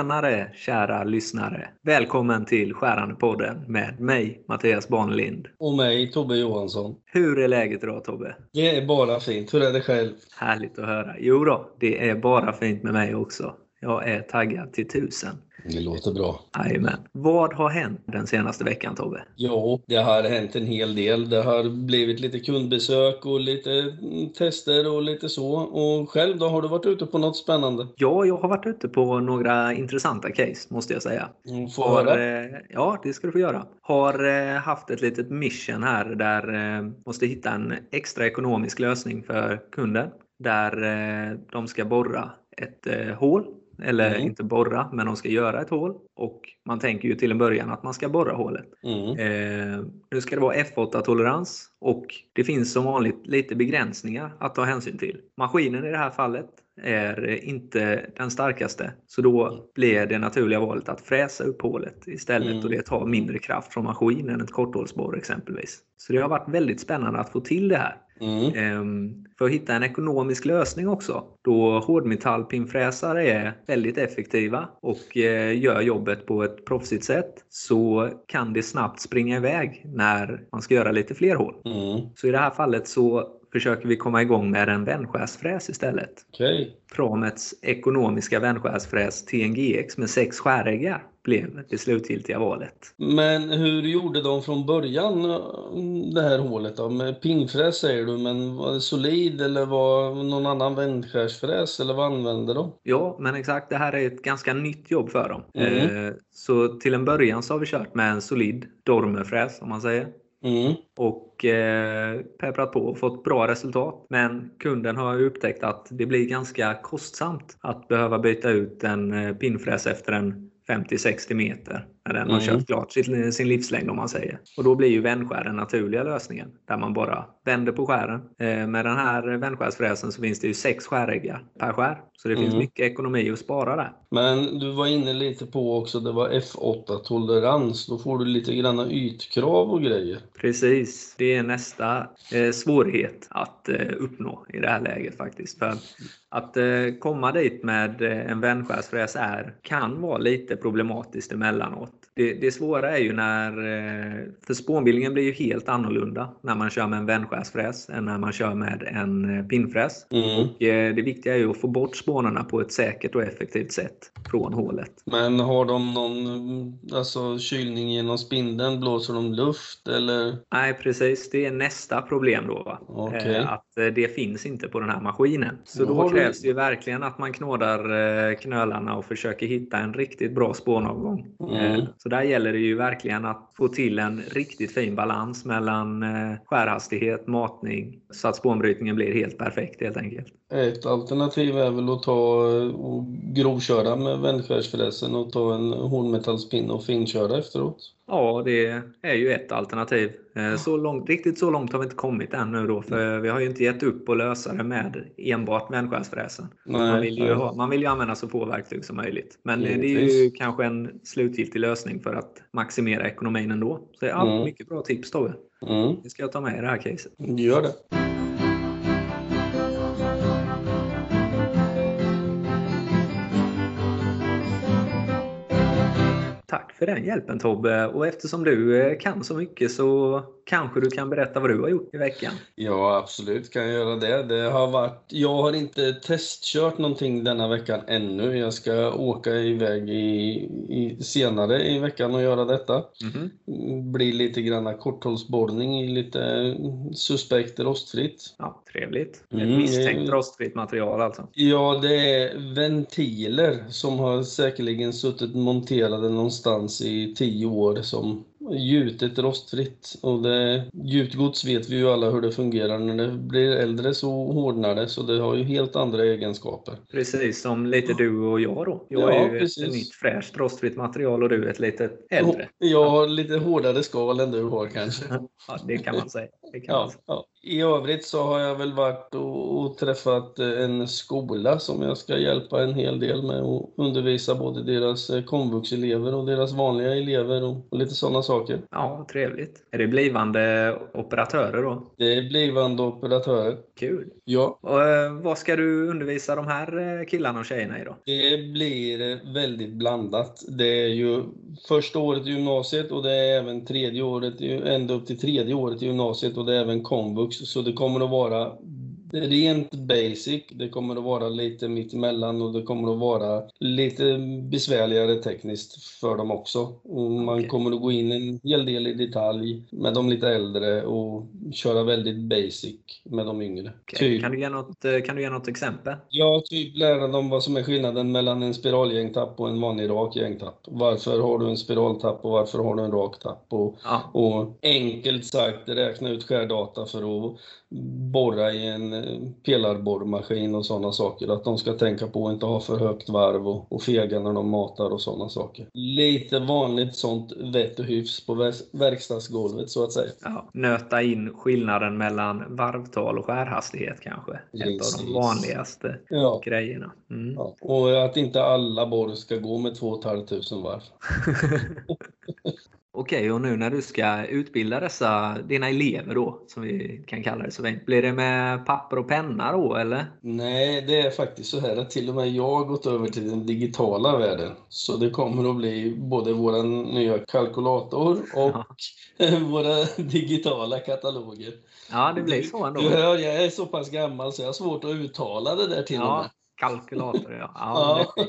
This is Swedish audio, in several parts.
Tjenare kära lyssnare! Välkommen till Skärande-podden med mig Mattias Barnlind. Och mig Tobbe Johansson. Hur är läget idag Tobbe? Det är bara fint. Hur är det själv? Härligt att höra. Jo då, det är bara fint med mig också. Jag är taggad till tusen. Det låter bra. Jajamän. Vad har hänt den senaste veckan Tobbe? Jo, det har hänt en hel del. Det har blivit lite kundbesök och lite mm, tester och lite så. Och själv då, har du varit ute på något spännande? Ja, jag har varit ute på några intressanta case måste jag säga. Mm, Få Har, höra. eh, ja, det ska du få göra. Har eh, haft ett litet mission här där eh, måste hitta en extra ekonomisk lösning för kunden. Där de ska borra ett hål. Eller Mm. inte borra, men de ska göra ett hål. Och man tänker ju till en början att man ska borra hålet. Mm. Eh, nu ska det vara F8-tolerans och det finns som vanligt lite begränsningar att ta hänsyn till. Maskinen i det här fallet är inte den starkaste så då blir det naturliga valet att fräsa upp hålet istället Mm. och det tar mindre kraft från maskinen än ett korthålsborr exempelvis. Så det har varit väldigt spännande att få till det här. Mm. Ehm, För att hitta en ekonomisk lösning också, då hårdmetallpinnfräsare är väldigt effektiva och eh, gör jobbet på ett proffsigt sätt, så kan det snabbt springa iväg när man ska göra lite fler hål. Mm. Så i det här fallet så försöker vi komma igång med en vändskärsfräs istället. Okej. Pramets ekonomiska vändskärsfräs TNGX med sex skäräggar blev det slutgiltiga valet. Men hur gjorde de från början eh, det här hålet då? Med pinnfräs säger du, men var det solid eller var någon annan vändskärsfräs eller vad använde de? Ja, men exakt. Det här är ett ganska nytt jobb för dem. Mm. Eh, Så till en början så har vi kört med en solid dormerfräs om man säger. Mm. Och eh, pepprat på och fått bra resultat. Men kunden har upptäckt att det blir ganska kostsamt att behöva byta ut en eh, pinfräs pinnfräs efter en 50-60 meter när den har Mm. kört klart sin, sin livslängd om man säger. Och då blir ju vändskär den naturliga lösningen där man bara vänder på skären. Eh, med den här vändskärsfräsen så finns det ju sex skäräggar per skär. Så det finns Mm. mycket ekonomi att spara där. Men du var inne lite på också, det var F8-tolerans. Då får du lite granna ytkrav och grejer. Precis, det är nästa eh, svårighet att eh, uppnå i det här läget faktiskt. För att eh, komma dit med eh, en vändskärsfräs är, kan vara lite problematiskt emellanåt. Det, det svåra är ju när, eh, för spånbildningen blir ju helt annorlunda när man kör med en vändskärsfräs än när man kör med en eh, pinnfräs. Mm. Och, eh, det viktiga är ju att få bort spånarna på ett säkert och effektivt sätt från hålet. Men har de någon alltså, kylning genom spindeln? Blåser de luft eller? Nej, precis. Det är nästa problem då. Eh, Att det finns inte på den här maskinen. Så Då då krävs det ju verkligen att man knådar knölarna och försöker hitta en riktigt bra spånavgång. Mm. Så där gäller det ju verkligen att få till en riktigt fin balans mellan eh, skärhastighet, matning, så att spånbrytningen blir helt perfekt helt enkelt. Ett alternativ är väl att ta och grovköra med vändskärsfräsen och ta en hårdmetallspinne och finköra efteråt. Ja, det är ju ett alternativ. Eh, Så långt, riktigt så långt har vi inte kommit än nu då, för vi har ju inte gett upp och lösa det med enbart vändskärsfräsen. Man vill, ju ha, man vill ju använda så få verktyg som möjligt. Men eh, det är ju kanske en slutgiltig lösning för att maximera ekonomin ändå. Så ja, Mm. mycket bra tips Tobbe. Mm, Det ska jag ta med i det här caset. gör det. För den hjälpen Tobbe. Och eftersom du eh, kan så mycket så kanske du kan berätta vad du har gjort i veckan. Ja, absolut kan jag göra det. det har varit, jag har inte testkört någonting denna veckan ännu. Jag ska åka iväg i, i, senare i veckan och göra detta. Mhm. Blir lite grann korthållsborrning i lite suspekt rostfritt. Ja, trevligt. Ett Mm, misstänkt det- rostfritt material alltså. Ja, det är ventiler som har säkerligen suttit monterade någonstans i tio år som gjutet rostfritt. Och det, gjutgods vet vi ju alla hur det fungerar. När det blir äldre så hårdnar det, så det har ju helt andra egenskaper. Precis som lite du och jag då. Jag Ja, är ju precis. ett nytt fräscht rostfritt material och du är ett lite äldre. Jag har lite hårdare skal än du har kanske. Ja, det kan man säga. Ja, ja. I övrigt så har jag väl varit och, och träffat eh, en skola som jag ska hjälpa en hel del med att undervisa både deras eh, komvuxelever och deras vanliga elever och, och lite sådana saker. ja, trevligt. Är det blivande operatörer då? Det är blivande operatörer. Kul. Ja, Och, eh, vad ska du undervisa de här killarna och tjejerna i då? det blir väldigt blandat. Det är ju första året i gymnasiet och det är även tredje året, ända upp till tredje året i gymnasiet och det är även komvux. Så det kommer att vara rent basic, det kommer att vara lite mittemellan och det kommer att vara lite besvärligare tekniskt för dem också. Och man Okej. kommer att gå in en hel del i detalj med de lite äldre och köra väldigt basic med de yngre. Okej, Typ Kan, du ge något, kan du ge något exempel? Ja, typ lära dem vad som är skillnaden mellan en spiralgängtapp och en vanlig rak gängtapp. Varför har du en spiraltapp och varför har du en rak tapp? Och, Ja, och enkelt sagt räkna ut skärdata för att borra i en pelarborrmaskin och sådana saker. Att de ska tänka på att inte ha för högt varv och, och fega när de matar och sådana saker. Lite vanligt sånt vett och hyfs på ver- verkstadsgolvet så att säga. ja. Nöta in skillnaden mellan varvtal och skärhastighet kanske. Ett av Precis. de vanligaste Ja. grejerna. Mm. Ja, och att inte alla borr ska gå med 2 500 varv. Okej, och nu när du ska utbilda dessa, dina elever då, som vi kan kalla det så fint. Blir det med papper och penna då, eller? Nej, det är faktiskt så här att till och med jag har gått över till den digitala världen. Så det kommer att bli både vår nya kalkylator och våra digitala kataloger. Ja, det blir så ändå. Du hör, jag är så pass gammal så jag har svårt att uttala det där till och Ja, med. kalkylator ja. Ja, Ja.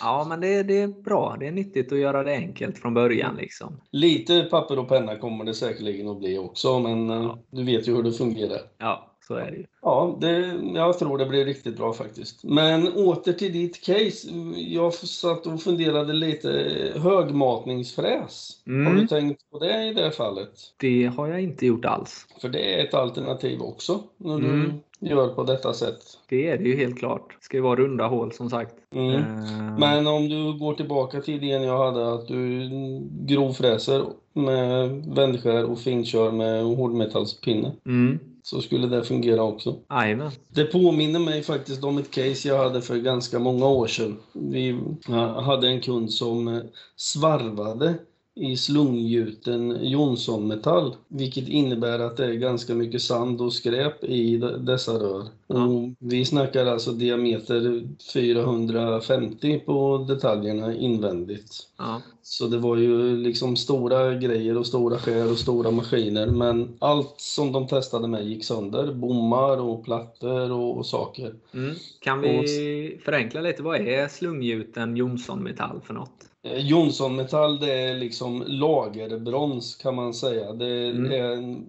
Ja men det, det är bra. Det är nyttigt att göra det enkelt från början. Liksom. Lite papper och penna kommer det säkerligen att bli också, men eh, Ja. du vet ju hur det fungerar. Ja, så är det ju. Ja, det, jag tror det blir riktigt bra faktiskt. Men åter till ditt case. Jag satt och funderade lite. Högmatningsfräs. Har Mm. du tänkt på det i det fallet? Det har jag inte gjort alls. För det är ett alternativ också när Mm. du gör på detta sätt. Det är det ju helt klart. Det ska ju vara runda hål som sagt. Mm. Eh, Men om du går tillbaka till idén jag hade att du grovfräser med vändskär och finkör med hårdmetallspinne Mm. Så skulle det fungera också. Jajamän. Det påminner mig faktiskt om ett case jag hade för ganska många år sedan. Vi hade en kund som eh, svarvade i slunggjuten Johnsonmetall, vilket innebär att det är ganska mycket sand och skräp i de- dessa rör. Och vi snackar alltså diameter 450 på detaljerna invändigt. Ja. Så det var ju liksom stora grejer och stora skär och stora maskiner. Men allt som de testade med gick sönder. Bommar och plattor och, och saker. Mm. Kan vi förenkla lite? Vad är slunggjuten Jonsson-metall för något? Eh, Johnsonmetall det är liksom lagerbrons kan man säga. Det Mm. är en,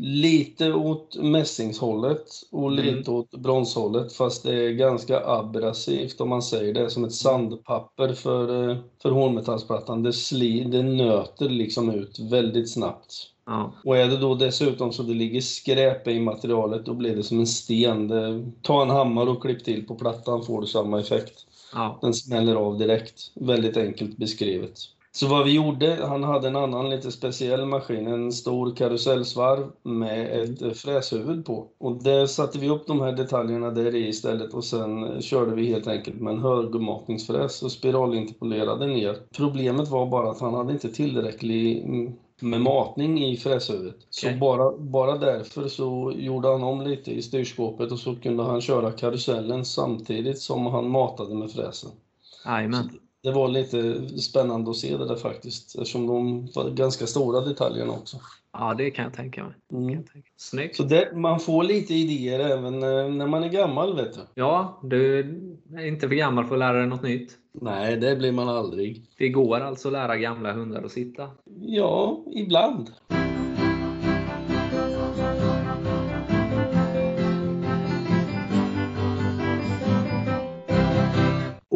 lite åt mässingshållet och Mm. lite åt bronshållet. Fast det är ganska abrasivt om man säger det. Som ett sandpapper för, eh, för hårdmetallsplattan. Det, sli, det nöter liksom ut väldigt snabbt. Ja. Och är det då dessutom så det ligger skräp i materialet, då blir det som en sten. Det, ta en hammare och klipp till på plattan får du samma effekt. Ja. Den smäller av direkt. Väldigt enkelt beskrivet. Så vad vi gjorde, han hade en annan lite speciell maskin, en stor karusellsvarv med ett eh, fräshuvud på. Och där satte vi upp de här detaljerna där i istället och sen eh, körde vi helt enkelt med en högmatningsfräs och spiralinterpolerade ner. Problemet var bara att han hade inte tillräcklig mm, med matning i fräshuvudet. Så Okej. bara, bara därför så gjorde han om lite i styrskåpet och så kunde han köra karusellen samtidigt som han matade med fräsen. Jajamän. Det var lite spännande att se det där faktiskt, eftersom de var ganska stora detaljerna också. Ja, det kan jag tänka mig. Kan Mm. jag tänka. Snyggt. Så det, man får lite idéer även eh, när man är gammal, vet du. Ja, du är inte för gammal för att lära dig något nytt. Nej, det blir man aldrig. Det går alltså att lära gamla hundar att sitta. Ja, ibland.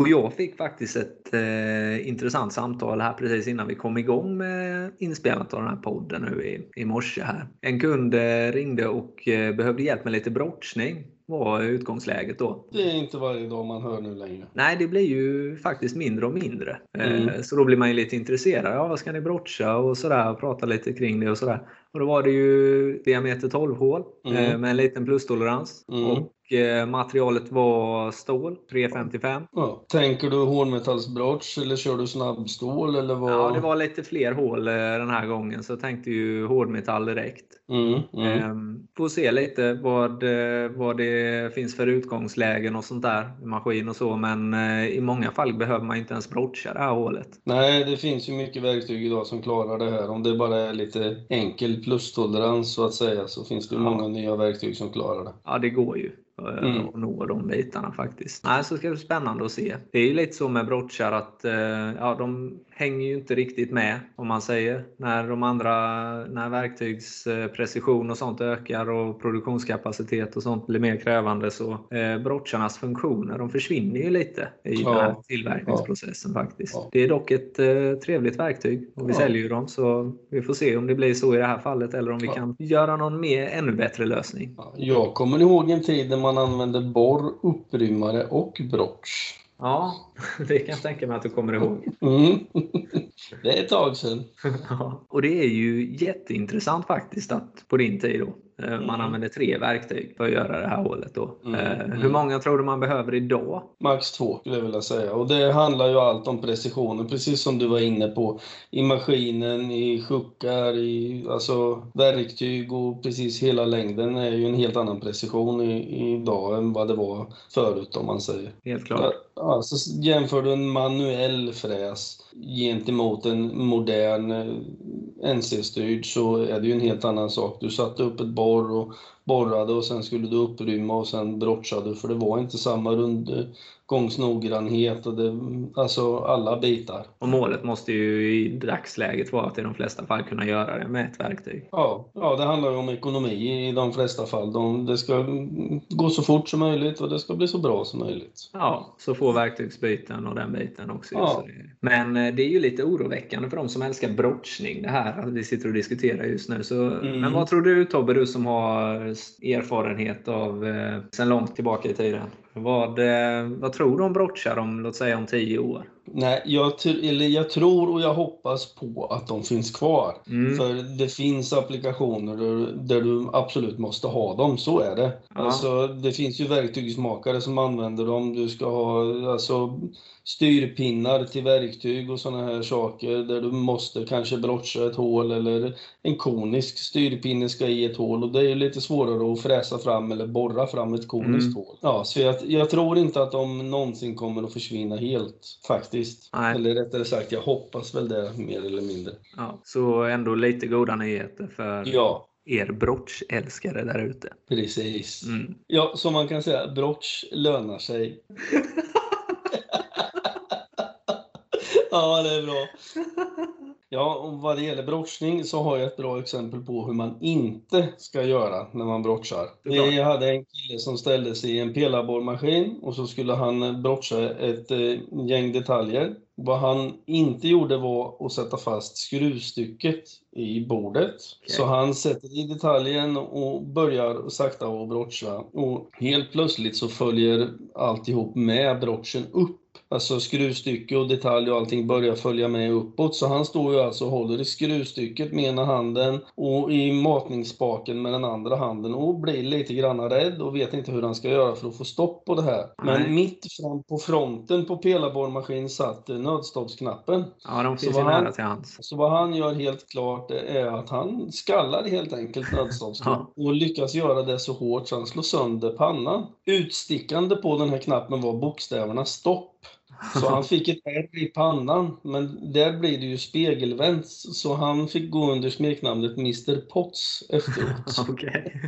Och jag fick faktiskt ett eh, intressant samtal här precis innan vi kom igång med inspelandet av den här podden nu i, i morse. Här. En kund eh, ringde och eh, behövde hjälp med lite brottning var utgångsläget då. Det är inte varje dag man hör nu längre. Nej, det blir ju faktiskt mindre och mindre. Eh, Mm. Så då blir man ju lite intresserad. Ja, vad ska ni brotcha och sådär och prata lite kring det och sådär. Och då var det ju diameter 12 hål Mm. eh, med en liten plustolerans. Mm. Och eh, materialet var stål, 355. Ja. Tänker du hårdmetallsbrotch eller kör du snabbstål eller vad? Ja, det var lite fler hål eh, den här gången så jag tänkte ju hårdmetall direkt. Mm, mm. Ehm, Får se lite vad, eh, vad det finns för utgångslägen och sånt där maskin och så. Men eh, i många fall behöver man inte ens broacha det här hålet. Nej, det finns ju mycket verktyg idag som klarar det här. Om det bara är lite enkel plustolerans så att säga så finns det Ja. många nya verktyg som klarar det. Ja, det går ju eh, Mm. att nå de bitarna faktiskt. Nej, så ska det bli spännande att se. Det är ju lite så med broachar att eh, ja, de hänger ju inte riktigt med om man säger. När de andra, när verktygsprecision och sånt ökar och produktionskapacitet och sånt blir mer krävande så eh, broacharnas funktioner de försvinner ju lite i Ja. den här tillverkningsprocessen faktiskt. Ja. Det är dock ett eh, trevligt verktyg och vi Ja. säljer ju dem så vi får se om det blir så i det här fallet eller om vi Ja. kan göra någon mer, ännu bättre lösning. Ja, Jag kommer ihåg en tid när man använde borr, upprymmare och broach. Ja, det kan jag tänka mig att du kommer ihåg. Mm. Det är ett tag sedan. Ja, och det är ju jätteintressant faktiskt att på din tid då, eh, man Mm. använder tre verktyg för att göra det här hålet. Då. Mm, Eh, mm. Hur många tror du man behöver idag? Max två skulle jag vilja säga. Och det handlar ju allt om precisionen, precis som du var inne på. I maskinen, i sjuckar, i alltså verktyg och precis hela längden är ju en helt annan precision idag än vad det var förut om man säger. Helt klart. Alltså jämför du en manuell fräs gentemot en modern eh, NC-styrd så är det ju en helt annan sak. Du satte upp ett borr och borrade och sen skulle du upprymma och sen brottchade för det var inte samma rundgångsnoggrannhet och det, alltså alla bitar. Och målet måste ju i dagsläget vara att i de flesta fall kunna göra det med ett verktyg. Ja, ja det handlar ju om ekonomi i de flesta fall. De, det ska gå så fort som möjligt och det ska bli så bra som möjligt. Ja, så få verktygsbyten och den biten också. Ja. Men eh, det är ju lite oroväckande för de som älskar brottchning det här att vi sitter och diskuterar just nu. Så, Mm. Men vad tror du Tobbe, du som har erfarenhet av eh, sedan långt tillbaka i tiden? Vad, eh, vad tror du om brottchar om, låt säga om tio år? Nej, jag, eller jag tror och jag hoppas på att de finns kvar. Mm. För det finns applikationer där, där du absolut måste ha dem, så är det. Ja. Alltså, det finns ju verktygsmakare som använder dem. Du ska ha alltså, styrpinnar till verktyg och sådana här saker där du måste kanske brotcha ett hål eller en konisk styrpinne ska i ett hål och det är ju lite svårare att fräsa fram eller borra fram ett koniskt Mm. hål. Ja, så jag, jag tror inte att de någonsin kommer att försvinna helt faktiskt. Nej. Eller rättare sagt, jag hoppas väl det mer eller mindre. Ja, så ändå lite goda nyheter för Ja, er brottchälskare där ute. precis. Mm. Ja, som man kan säga, brotch lönar sig. ja, det är bra. Ja, och vad det gäller brottchning så har jag ett bra exempel på hur man inte ska göra när man brottchar. Såklart. Jag hade en kille som ställde sig i en pelarborrmaskin och så skulle han brottcha ett eh, gäng detaljer. Vad han inte gjorde var att sätta fast skruvstycket i bordet. Okej. Så han sätter i detaljen och börjar sakta att brottcha. Och helt plötsligt så följer alltihop med brottchen upp. Alltså skruvstycke och detalj och allting börjar följa med uppåt. Så han står ju alltså och håller i skruvstycket med ena handen och i matningsspaken med den andra handen och blir lite grann rädd och vet inte hur han ska göra för att få stopp på det här. Nej. Men mitt fram på fronten på pelarborrmaskin satt eh, nödstoppsknappen. Ja, de finns Så ju vad han- nära till hands. Så vad han gör helt klart det är att han skallar helt enkelt nödstoppsknappen och lyckas göra det så hårt så han slår sönder pannan. Utstickande på den här knappen var bokstäverna stopp. Så han fick ett R i pannan, men där blir det ju spegelvänt, så han fick gå under smeknamnet Mr Potts efteråt. Okej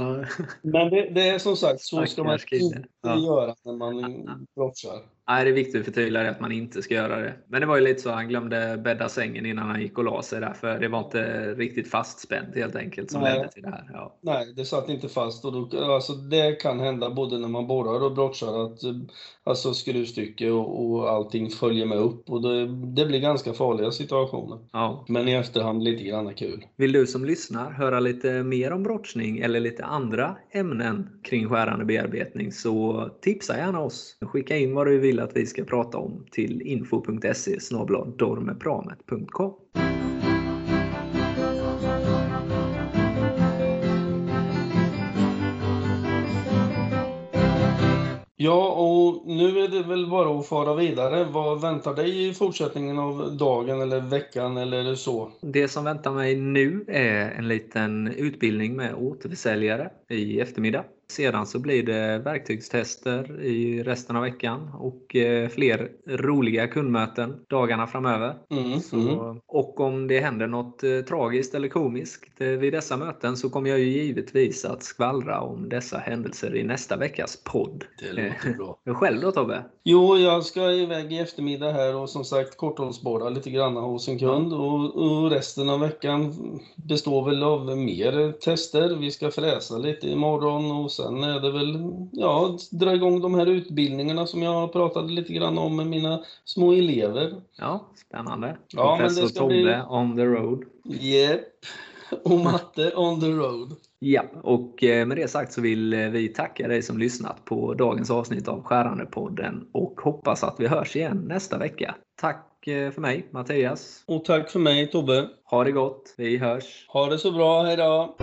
ja. Men det, det är som sagt, så ska man inte Ja. göra när man brottsar. Nej, det är viktigt att förtydliga att man inte ska göra det. Men det var ju lite så, han glömde bädda sängen innan han gick och la sig där, för det var inte riktigt fastspänt helt enkelt som Nej. ledde till det här. Ja. Nej, det satt inte fast. Och då, alltså, det kan hända både när man borrar och brottsar att alltså, skruvstycke och, och allting följer med upp. Och det, det blir ganska farliga situationer. Ja. Men i efterhand lite grann kul. Vill du som lyssnar höra lite mer om brottning eller lite andra ämnen kring skärande bearbetning så tipsa gärna oss. Skicka in vad du vill att vi ska prata om till info.se dormepramet.com Ja, och nu är det väl bara att fara vidare. Vad väntar dig i fortsättningen av dagen eller veckan eller så? Det som väntar mig nu är en liten utbildning med återförsäljare i eftermiddag. Sedan så blir det verktygstester i resten av veckan och eh, fler roliga kundmöten dagarna framöver. Mm, så, mm. och om det händer något eh, tragiskt eller komiskt eh, vid dessa möten så kommer jag ju givetvis att skvallra om dessa händelser i nästa veckas podd. Det låter bra. Själv då Tobbe? Jo, jag ska iväg i eftermiddag här och som sagt korthållsborra lite grann hos en kund och, och resten av veckan består väl av mer tester. Vi ska fräsa lite imorgon och sen är det väl, ja, dra igång de här utbildningarna som jag pratade lite grann om med mina små elever. Ja, spännande. Ja, men det Professor ska Tobbe bli- on the road. Yep. Och matte on the road. Ja, och eh, med det sagt så vill eh, vi tacka dig som lyssnat på dagens avsnitt av Skärande-podden och hoppas att vi hörs igen nästa vecka. Tack eh, för mig, Mattias. Och tack för mig Tobbe. Ha det gott. Vi hörs. Ha det så bra, hejdå!